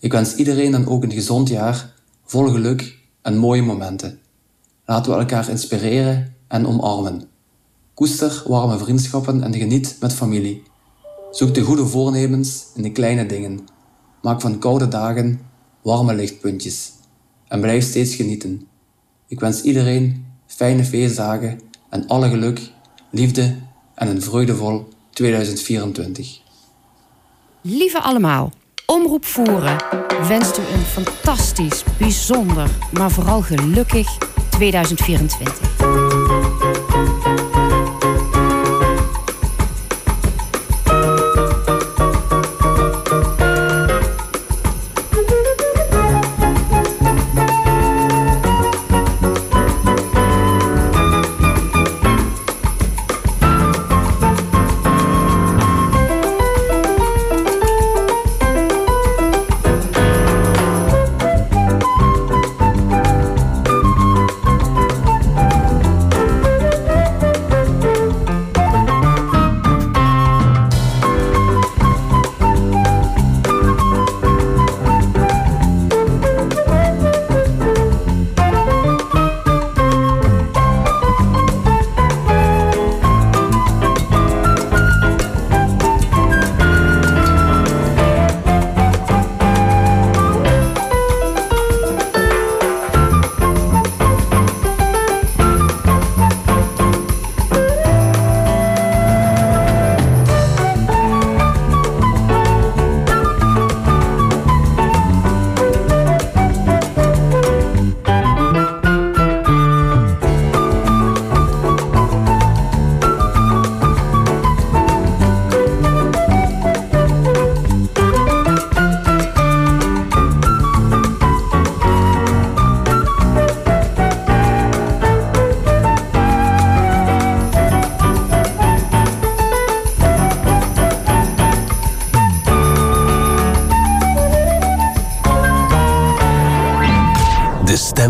Ik wens iedereen dan ook een gezond jaar, vol geluk en mooie momenten. Laten we elkaar inspireren en omarmen. Koester warme vriendschappen en geniet met familie. Zoek de goede voornemens in de kleine dingen. Maak van koude dagen warme lichtpuntjes. En blijf steeds genieten. Ik wens iedereen fijne feestdagen en alle geluk, liefde en een vreugdevol 2024. Lieve allemaal, Omroep Voeren wenst u een fantastisch, bijzonder, maar vooral gelukkig 2024.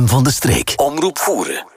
Stem van de streek. Omroep voeren.